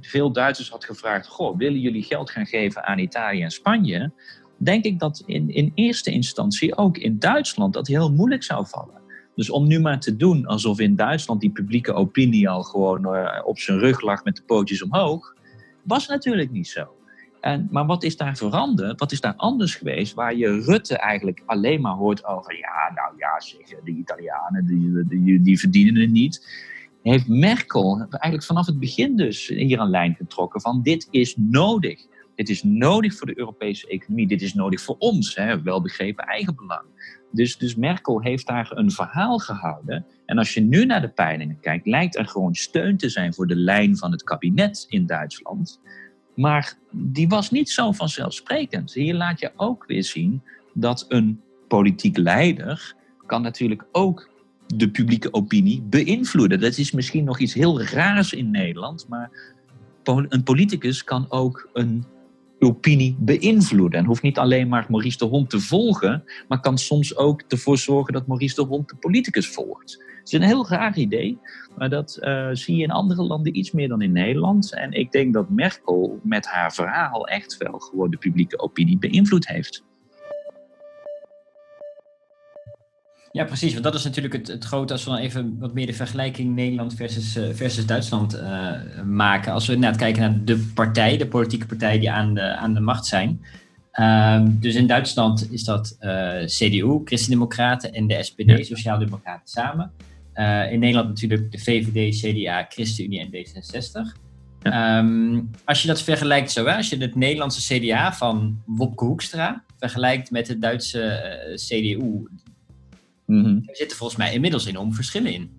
veel Duitsers had gevraagd: Goh, willen jullie geld gaan geven aan Italië en Spanje? Denk ik dat in, in eerste instantie ook in Duitsland dat heel moeilijk zou vallen. Dus om nu maar te doen alsof in Duitsland die publieke opinie al gewoon uh, op zijn rug lag met de pootjes omhoog, was natuurlijk niet zo. En, maar wat is daar veranderd? Wat is daar anders geweest? Waar je Rutte eigenlijk alleen maar hoort over, ja, nou ja, zeg, de Italianen, die, die, die verdienen het niet. Heeft Merkel eigenlijk vanaf het begin dus hier een lijn getrokken van dit is nodig. Dit is nodig voor de Europese economie. Dit is nodig voor ons, hè, wel begrepen eigenbelang. Dus, dus Merkel heeft daar een verhaal gehouden. En als je nu naar de peilingen kijkt, lijkt er gewoon steun te zijn voor de lijn van het kabinet in Duitsland. Maar die was niet zo vanzelfsprekend. Hier laat je ook weer zien dat een politiek leider kan natuurlijk ook de publieke opinie beïnvloeden. Dat is misschien nog iets heel raars in Nederland, maar een politicus kan ook een opinie beïnvloeden. En hoeft niet alleen maar Maurice de Hond te volgen, maar kan soms ook ervoor zorgen dat Maurice de Hond de politicus volgt. Het is een heel raar idee, maar dat uh, zie je in andere landen iets meer dan in Nederland. En ik denk dat Merkel met haar verhaal echt wel gewoon de publieke opinie beïnvloed heeft. Ja, precies. Want dat is natuurlijk het, het grote, als we dan even wat meer de vergelijking Nederland versus, uh, versus Duitsland uh, maken. Als we inderdaad kijken naar de partij, de politieke partij die aan de, aan de macht zijn. Uh, dus in Duitsland is dat uh, CDU, Christendemocraten en de SPD, ja. Sociaaldemocraten samen. in Nederland natuurlijk de VVD, CDA, ChristenUnie en D66. Ja. Um, als je dat vergelijkt zo, hè, als je het Nederlandse CDA van Wopke Hoekstra vergelijkt met het Duitse CDU, Mm Er zitten volgens mij inmiddels enorm verschillen in.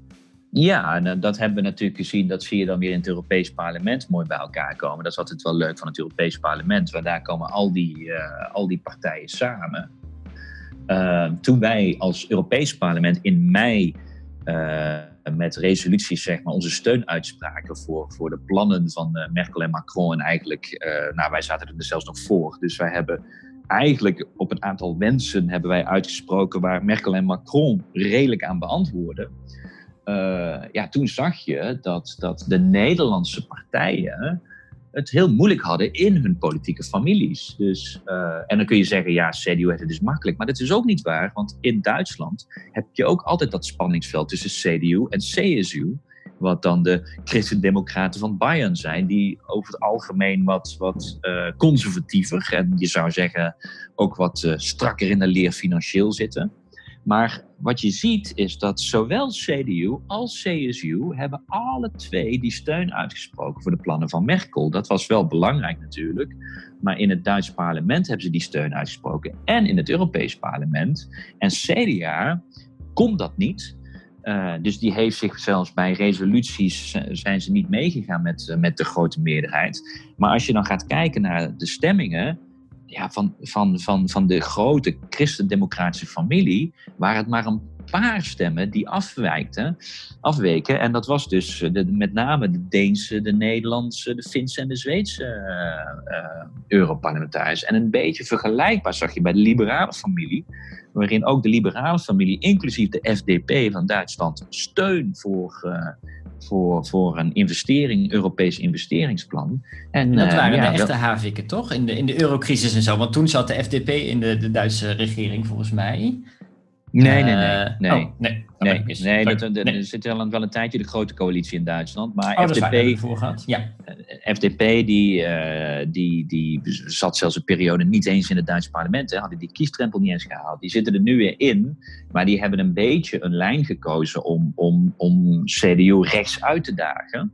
Ja, en eh, dat hebben we natuurlijk gezien. Dat zie je dan weer in het Europees Parlement mooi bij elkaar komen. Dat is altijd wel leuk van het Europees Parlement. Want daar komen al die, uh, al die partijen samen. Uh, toen wij als Europees Parlement in mei met resoluties zeg maar, onze steun uitspraken voor, voor de plannen van Merkel en Macron. En eigenlijk, nou, wij zaten er zelfs nog voor. Dus wij hebben eigenlijk op een aantal wensen hebben wij uitgesproken waar Merkel en Macron redelijk aan beantwoorden. Uh, ja, toen zag je dat, dat de Nederlandse partijen het heel moeilijk hadden in hun politieke families. Dus, uh, en dan kun je zeggen, ja, CDU heeft het dus makkelijk. Maar dat is ook niet waar, want in Duitsland heb je ook altijd dat spanningsveld tussen CDU en CSU wat dan de christendemocraten van Bayern zijn, die over het algemeen wat, wat uh, conservatiever en je zou zeggen ook wat uh, strakker in de leer financieel zitten. Maar wat je ziet is dat zowel CDU als CSU hebben alle twee die steun uitgesproken voor de plannen van Merkel. Dat was wel belangrijk natuurlijk. Maar in het Duitse parlement hebben ze die steun uitgesproken. En in het Europees parlement. En CDA kon dat niet. Uh, dus die heeft zich zelfs bij resoluties zijn ze niet meegegaan met, uh, met de grote meerderheid. Maar als je dan gaat kijken naar de stemmingen, ja, van, van, van, van de grote christendemocratische familie waren het maar een paar stemmen die afwijkten, afweken. En dat was dus de, met name de Deense, de Nederlandse, de Finse en de Zweedse uh, Europarlementariërs. En een beetje vergelijkbaar zag je bij de liberale familie, waarin ook de liberale familie, inclusief de FDP van Duitsland, steun voor, uh, voor, voor een investering, Europees investeringsplan. En, dat waren ja, de echte haviken, toch? In de, in de eurocrisis en zo. Want toen zat de FDP in de, de Duitse regering, volgens mij. Nee, nee, nee. nee. Oh, nee. Nee, nee, dat, dat, er zit wel een, tijdje de grote coalitie in Duitsland. Maar oh, FDP, ja. FDP die, uh, die, die zat zelfs een periode niet eens in het Duitse parlement. Hè, hadden die kiestrempel niet eens gehaald. Die zitten er nu weer in. Maar die hebben een beetje een lijn gekozen om, om, om CDU rechts uit te dagen.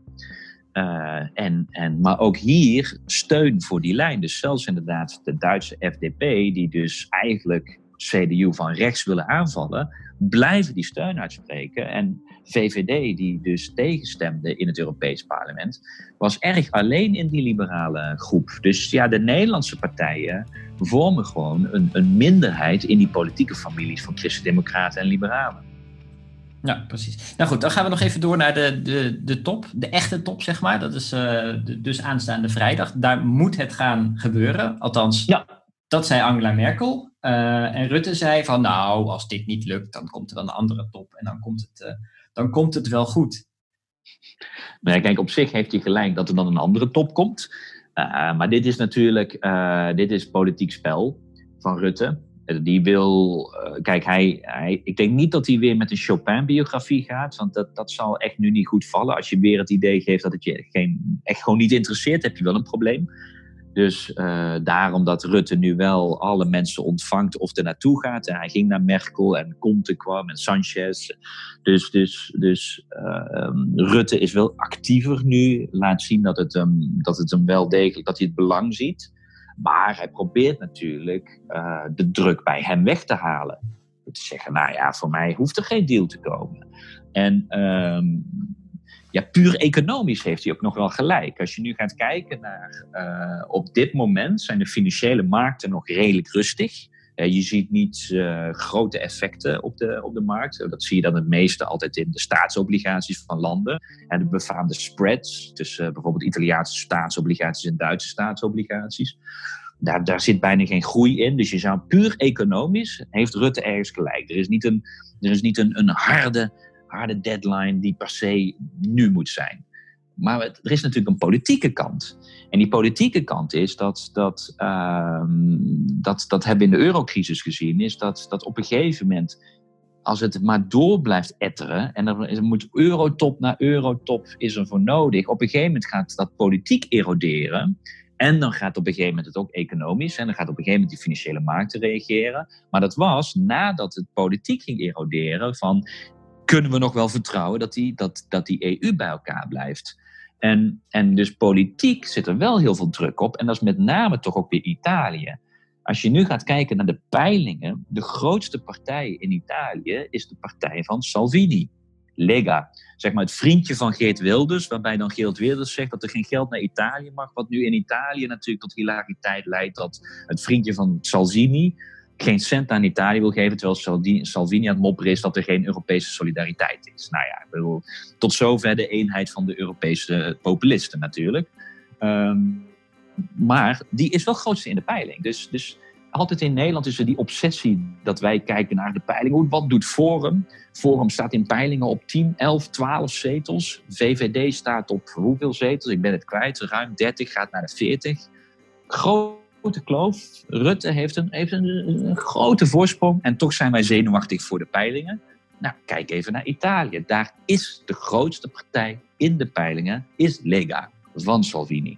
Uh, en, en, maar ook hier steun voor die lijn. Dus zelfs inderdaad de Duitse FDP, die dus eigenlijk CDU van rechts willen aanvallen, blijven die steun uitspreken. En VVD, die dus tegenstemde in het Europees Parlement, was erg alleen in die liberale groep. Dus ja, de Nederlandse partijen vormen gewoon een, een minderheid in die politieke families van christendemocraten en liberalen. Ja, precies. Nou goed, dan gaan we nog even door naar de, de, de top, de echte top, zeg maar. Dat is uh, dus aanstaande vrijdag. Daar moet het gaan gebeuren. Althans, ja. Dat zei Angela Merkel. Uh, en Rutte zei van nou, als dit niet lukt, dan komt er een andere top en dan komt het, uh, dan komt het wel goed. Maar kijk, op zich heeft hij gelijk dat er dan een andere top komt. Uh, maar dit is natuurlijk dit is politiek spel van Rutte. Die wil, kijk, hij, hij, ik denk niet dat hij weer met een Chopin-biografie gaat, want dat, dat zal echt nu niet goed vallen. Als je weer het idee geeft dat het je geen, echt gewoon niet interesseert, heb je wel een probleem. Dus uh, daarom dat Rutte nu wel alle mensen ontvangt of er naartoe gaat. En hij ging naar Merkel en Conte kwam en Sanchez. Dus, dus, dus uh, Rutte is wel actiever nu. Laat zien dat het, hem, dat het hem wel degelijk, dat hij het belang ziet. Maar hij probeert natuurlijk uh, de druk bij hem weg te halen. Te zeggen, nou ja, voor mij hoeft er geen deal te komen. En ehm, ja, puur economisch heeft hij ook nog wel gelijk. Als je nu gaat kijken naar, uh, op dit moment zijn de financiële markten nog redelijk rustig. Uh, je ziet niet uh, grote effecten op de, op de markt. Dat zie je dan het meeste altijd in de staatsobligaties van landen. En de befaamde spreads tussen bijvoorbeeld Italiaanse staatsobligaties en Duitse staatsobligaties. Daar, daar zit bijna geen groei in. Dus je zou puur economisch, heeft Rutte ergens gelijk. Er is niet een, er is niet een, een harde harde deadline die per se nu moet zijn. Maar er is natuurlijk een politieke kant. En die politieke kant is dat, dat, uh, dat, dat hebben we in de eurocrisis gezien, is dat, dat op een gegeven moment, als het maar door blijft etteren, en er moet eurotop na eurotop is er voor nodig, op een gegeven moment gaat dat politiek eroderen. En dan gaat op een gegeven moment het ook economisch. En dan gaat op een gegeven moment die financiële markten reageren. Maar dat was nadat het politiek ging eroderen van kunnen we nog wel vertrouwen dat die, dat, dat die EU bij elkaar blijft. En, en dus politiek zit er wel heel veel druk op. En dat is met name toch ook weer Italië. Als je nu gaat kijken naar de peilingen, de grootste partij in Italië is de partij van Salvini. Lega, zeg maar het vriendje van Geert Wilders, waarbij dan Geert Wilders zegt dat er geen geld naar Italië mag, wat nu in Italië natuurlijk tot hilariteit leidt dat het vriendje van Salvini geen cent aan Italië wil geven, terwijl Salvini aan het mopperen is dat er geen Europese solidariteit is. Nou ja, ik bedoel, tot zover de eenheid van de Europese populisten natuurlijk. Um, maar die is wel grootste in de peiling. Dus, dus altijd in Nederland is er die obsessie dat wij kijken naar de peiling. Wat doet Forum? Forum staat in peilingen op 10, 11, 12 zetels. VVD staat op hoeveel zetels? Ik ben het kwijt. Ruim 30, gaat naar de 40. Groot kloof. Rutte heeft, een, heeft een, grote voorsprong en toch zijn wij zenuwachtig voor de peilingen. Nou, kijk even naar Italië. Daar is de grootste partij in de peilingen, is Lega van Salvini.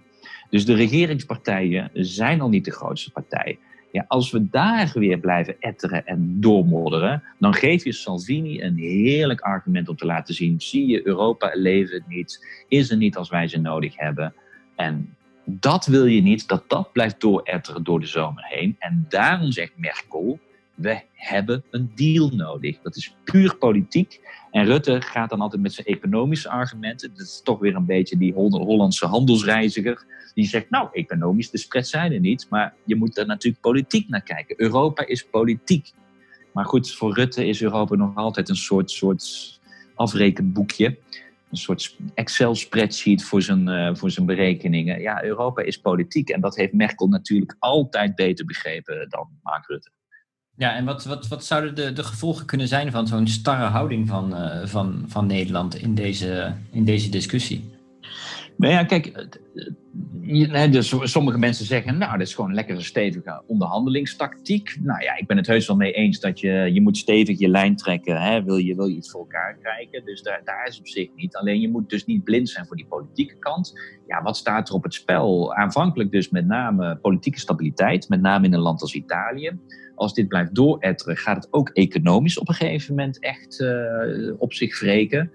Dus de regeringspartijen zijn al niet de grootste partij. Ja, als we daar weer blijven etteren en doormodderen, dan geef je Salvini een heerlijk argument om te laten zien: zie je, Europa leven niet, is er niet als wij ze nodig hebben. En dat wil je niet, dat dat blijft dooretteren door de zomer heen. En daarom zegt Merkel, we hebben een deal nodig. Dat is puur politiek. En Rutte gaat dan altijd met zijn economische argumenten. Dat is toch weer een beetje die Hollandse handelsreiziger. Die zegt, nou, economisch, de spreads zijn er niet. Maar je moet er natuurlijk politiek naar kijken. Europa is politiek. Maar goed, voor Rutte is Europa nog altijd een soort, soort afrekenboekje. Een soort Excel-spreadsheet voor zijn, uh, voor zijn berekeningen. Ja, Europa is politiek. En dat heeft Merkel natuurlijk altijd beter begrepen dan Mark Rutte. Ja, en wat, wat, wat zouden de, de gevolgen kunnen zijn van zo'n starre houding van, uh, van, van Nederland in deze, in deze discussie? Nou ja, kijk, dus sommige mensen zeggen, nou, dit is gewoon een lekkere stevige onderhandelingstactiek. Nou ja, ik ben het heus wel mee eens dat je, je moet stevig je lijn trekken, hè, wil, je, wil je iets voor elkaar krijgen. Dus daar, daar is op zich niet. Alleen je moet dus niet blind zijn voor die politieke kant. Ja, wat staat er op het spel? Aanvankelijk dus met name politieke stabiliteit, met name in een land als Italië. Als dit blijft dooretteren, gaat het ook economisch op een gegeven moment echt uh, op zich wreken.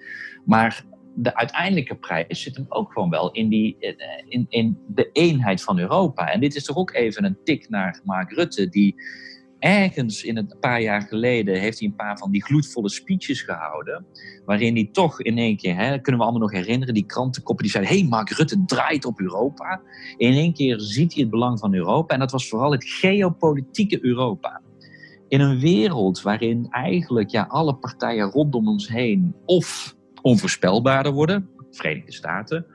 Maar de uiteindelijke prijs zit hem ook gewoon wel in, die, eh, in, in de eenheid van Europa. En dit is toch ook even een tik naar Mark Rutte, die ergens in een paar jaar geleden heeft hij een paar van die gloedvolle speeches gehouden. Waarin hij toch in één keer, hè, kunnen we allemaal nog herinneren, die krantenkoppen die zeiden: hey, Mark Rutte draait op Europa. In één keer ziet hij het belang van Europa. En dat was vooral het geopolitieke Europa. In een wereld waarin eigenlijk ja, alle partijen rondom ons heen of onvoorspelbaarder worden, Verenigde Staten,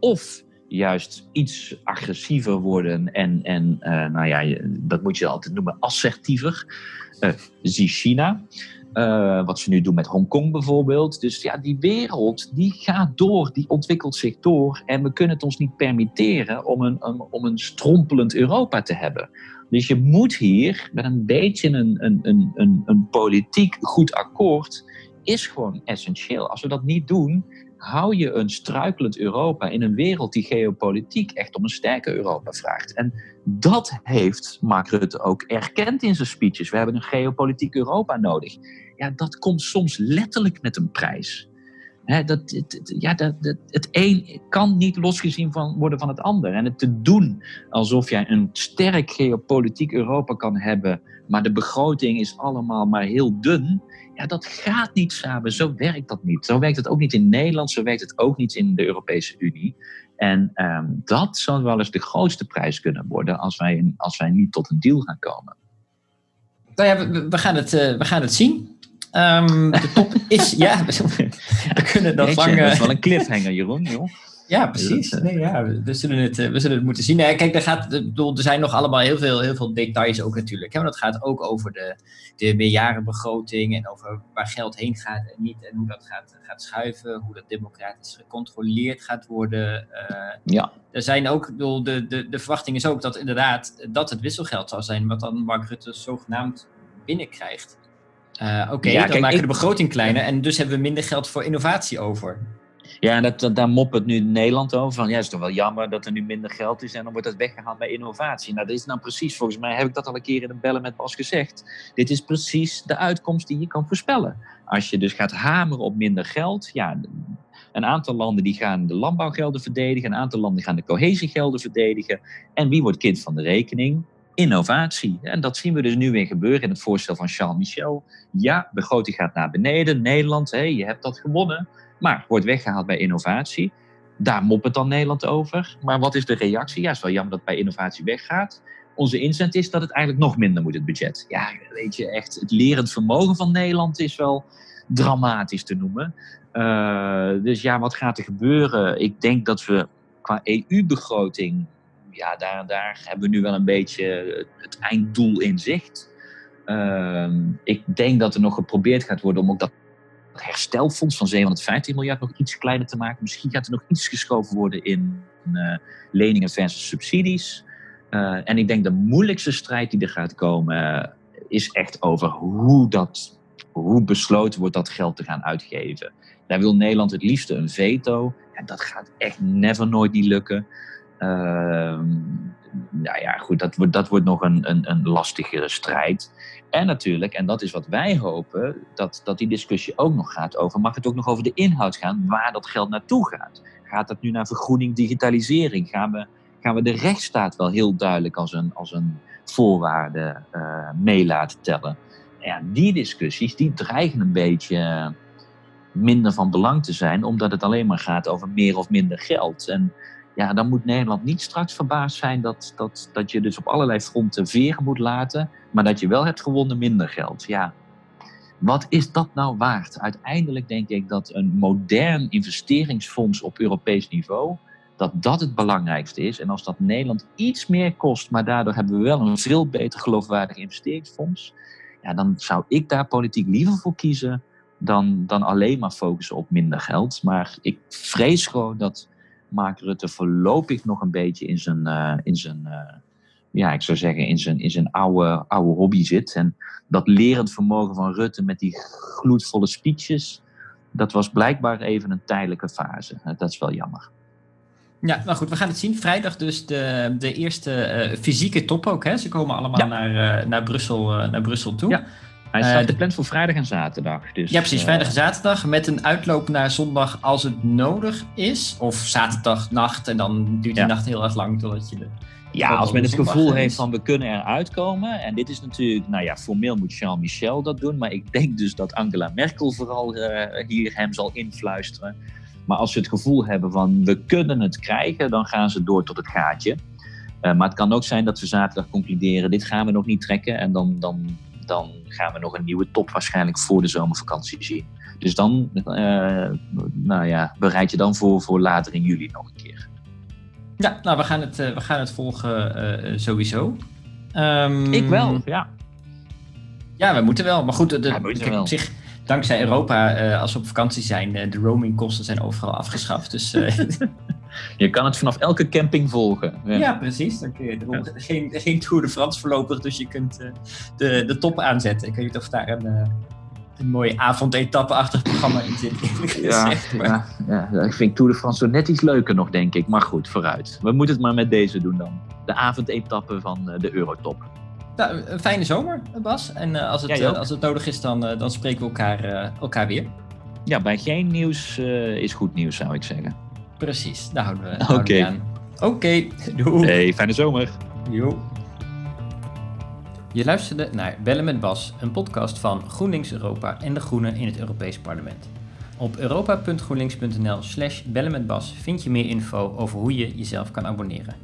of juist iets agressiever worden en, en uh, nou ja, dat moet je altijd noemen, assertiever. Uh, zie China. Uh, wat ze nu doen met Hongkong bijvoorbeeld. Dus ja, die wereld die gaat door, die ontwikkelt zich door. En we kunnen het ons niet permitteren om een, een om een strompelend Europa te hebben. Dus je moet hier met een beetje een, een, een, een, een politiek goed akkoord is gewoon essentieel. Als we dat niet doen, hou je een struikelend Europa in een wereld die geopolitiek echt om een sterker Europa vraagt. En dat heeft Mark Rutte ook erkend in zijn speeches. We hebben een geopolitiek Europa nodig. Ja, dat komt soms letterlijk met een prijs. dat, het, ja, dat, het een kan niet losgezien van, worden van het ander. En het te doen alsof jij een sterk geopolitiek Europa kan hebben, maar de begroting is allemaal maar heel dun ja, dat gaat niet samen. Zo werkt dat niet. Zo werkt het ook niet in Nederland. Zo werkt het ook niet in de Europese Unie. En um, dat zou wel eens de grootste prijs kunnen worden als wij, als wij niet tot een deal gaan komen. Nou ja, we, we gaan, het, uh, we gaan het zien. Um, de top is, [LAUGHS] ja, we, kunnen dat lang... Dat is wel een cliffhanger, Jeroen, joh. Ja, precies. Nee, ja, we, zullen het, eh, we zullen het moeten zien. Nee, kijk, er, gaat, bedoel, er zijn nog allemaal heel veel, heel veel details ook natuurlijk. Hè? Want dat gaat ook over de, de meerjarenbegroting en over waar geld heen gaat en niet. En hoe dat gaat, gaat schuiven, hoe dat democratisch gecontroleerd gaat worden. Uh, ja. Er zijn ook, bedoel, de, de, de verwachting is ook dat inderdaad dat het wisselgeld zal zijn, wat dan Mark Rutte zogenaamd binnenkrijgt. Uh, Oké, okay, dan maken we de begroting kleiner en dus hebben we minder geld voor innovatie over. Ja, en dat, dat, daar moppert nu Nederland over. Van ja, het is toch wel jammer dat er nu minder geld is en dan wordt dat weggehaald bij innovatie. Nou, dat is nou precies, volgens mij heb ik dat al een keer in een bellen met Bas gezegd. Dit is precies de uitkomst die je kan voorspellen. Als je dus gaat hameren op minder geld, ja, een aantal landen die gaan de landbouwgelden verdedigen, een aantal landen gaan de cohesiegelden verdedigen. En wie wordt kind van de rekening? Innovatie. En dat zien we dus nu weer gebeuren in het voorstel van Charles Michel. Ja, begroting gaat naar beneden. Nederland, hé, je hebt dat gewonnen maar wordt weggehaald bij innovatie. Daar moppert dan Nederland over. Maar wat is de reactie? Ja, het is wel jammer dat bij innovatie weggaat. Onze inzet is dat het eigenlijk nog minder moet, het budget. Ja, weet je, echt, het lerend vermogen van Nederland is wel dramatisch te noemen. Uh, dus ja, wat gaat er gebeuren? Ik denk dat we qua EU-begroting, ja, daar, daar hebben we nu wel een beetje het einddoel in zicht. Uh, ik denk dat er nog geprobeerd gaat worden om ook dat herstelfonds van 750 miljard nog iets kleiner te maken. Misschien gaat er nog iets geschoven worden in uh, leningen versus subsidies. Uh, en ik denk de moeilijkste strijd die er gaat komen uh, is echt over hoe, dat, hoe besloten wordt dat geld te gaan uitgeven. Daar wil Nederland het liefste een veto. En dat gaat echt never nooit niet lukken. Ehm, nou ja, goed, dat dat wordt nog een, een, een lastigere strijd. En natuurlijk, en dat is wat wij hopen, dat, dat die discussie ook nog gaat over, mag het ook nog over de inhoud gaan, waar dat geld naartoe gaat. Gaat dat nu naar vergroening, digitalisering? Gaan we, gaan we de rechtsstaat wel heel duidelijk als een, als een voorwaarde uh, mee laten tellen? ja, die discussies die dreigen een beetje minder van belang te zijn, omdat het alleen maar gaat over meer of minder geld. En ja, dan moet Nederland niet straks verbaasd zijn dat, dat, dat je dus op allerlei fronten veren moet laten, maar dat je wel hebt gewonnen minder geld. Ja, wat is dat nou waard? Uiteindelijk denk ik dat een modern investeringsfonds op Europees niveau, dat dat het belangrijkste is. En als dat Nederland iets meer kost, maar daardoor hebben we wel een veel beter geloofwaardig investeringsfonds, ja, dan zou ik daar politiek liever voor kiezen dan, dan alleen maar focussen op minder geld. Maar ik vrees gewoon dat Mark Rutte voorlopig nog een beetje in zijn, uh, in zijn uh, ja, ik zou zeggen, in zijn, in zijn oude, oude hobby zit. En dat lerend vermogen van Rutte met die gloedvolle speeches, dat was blijkbaar even een tijdelijke fase. Dat is wel jammer. Ja, nou goed, we gaan het zien. Vrijdag dus de, de eerste uh, fysieke top ook. Hè? Ze komen allemaal ja. naar, naar, Brussel, naar Brussel toe. Ja. Hij staat gepland voor vrijdag en zaterdag. Dus, ja, precies. Vrijdag en zaterdag met een uitloop naar zondag als het nodig is. Of zaterdagnacht en dan duurt die ja. nacht heel erg lang totdat je de... Ja, als men het gevoel heeft van we kunnen eruit komen. En dit is natuurlijk, nou ja, formeel moet Jean-Michel dat doen. Maar ik denk dus dat Angela Merkel vooral hier hem zal influisteren. Maar als ze het gevoel hebben van we kunnen het krijgen, dan gaan ze door tot het gaatje. Uh, maar het kan ook zijn dat we zaterdag concluderen, dit gaan we nog niet trekken. En dan, dan, dan gaan we nog een nieuwe top waarschijnlijk voor de zomervakantie zien. Dus dan, uh, nou ja, bereid je dan voor, voor later in juli nog een keer. Ja, nou we gaan het, uh, we gaan het volgen uh, sowieso. Um, ik wel, ja. Ja, we moeten wel. Maar goed, de, ja, we wel. op zich dankzij Europa, uh, als we op vakantie zijn, uh, de roamingkosten zijn overal afgeschaft. Dus, uh, [LAUGHS] je kan het vanaf elke camping volgen. Ja, ja precies. Dan kun je ja. geen, geen Tour de France voorlopig, dus je kunt de, de top aanzetten. Ik weet niet of daar een, een mooi avondetappe-achtig programma in zit. ja, ja, ja, ik vind Tour de France zo net iets leuker nog, denk ik. Maar goed, vooruit. We moeten het maar met deze doen dan. De avondetappe van de Eurotop. Nou, een fijne zomer, Bas. En uh, als, het, uh, als het nodig is, dan, uh, dan spreken we elkaar, elkaar weer. Ja, bij geen nieuws is goed nieuws, zou ik zeggen. Precies, daar houden we, houden we aan. Oké, okay. [LAUGHS] doei. Hey, fijne zomer. Jo. Je luisterde naar Bellen met Bas, een podcast van GroenLinks Europa en de Groenen in het Europees Parlement. Op europa.groenlinks.nl slash bellen met Bas vind je meer info over hoe je jezelf kan abonneren.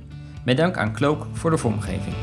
Met dank aan Cloak voor de vormgeving.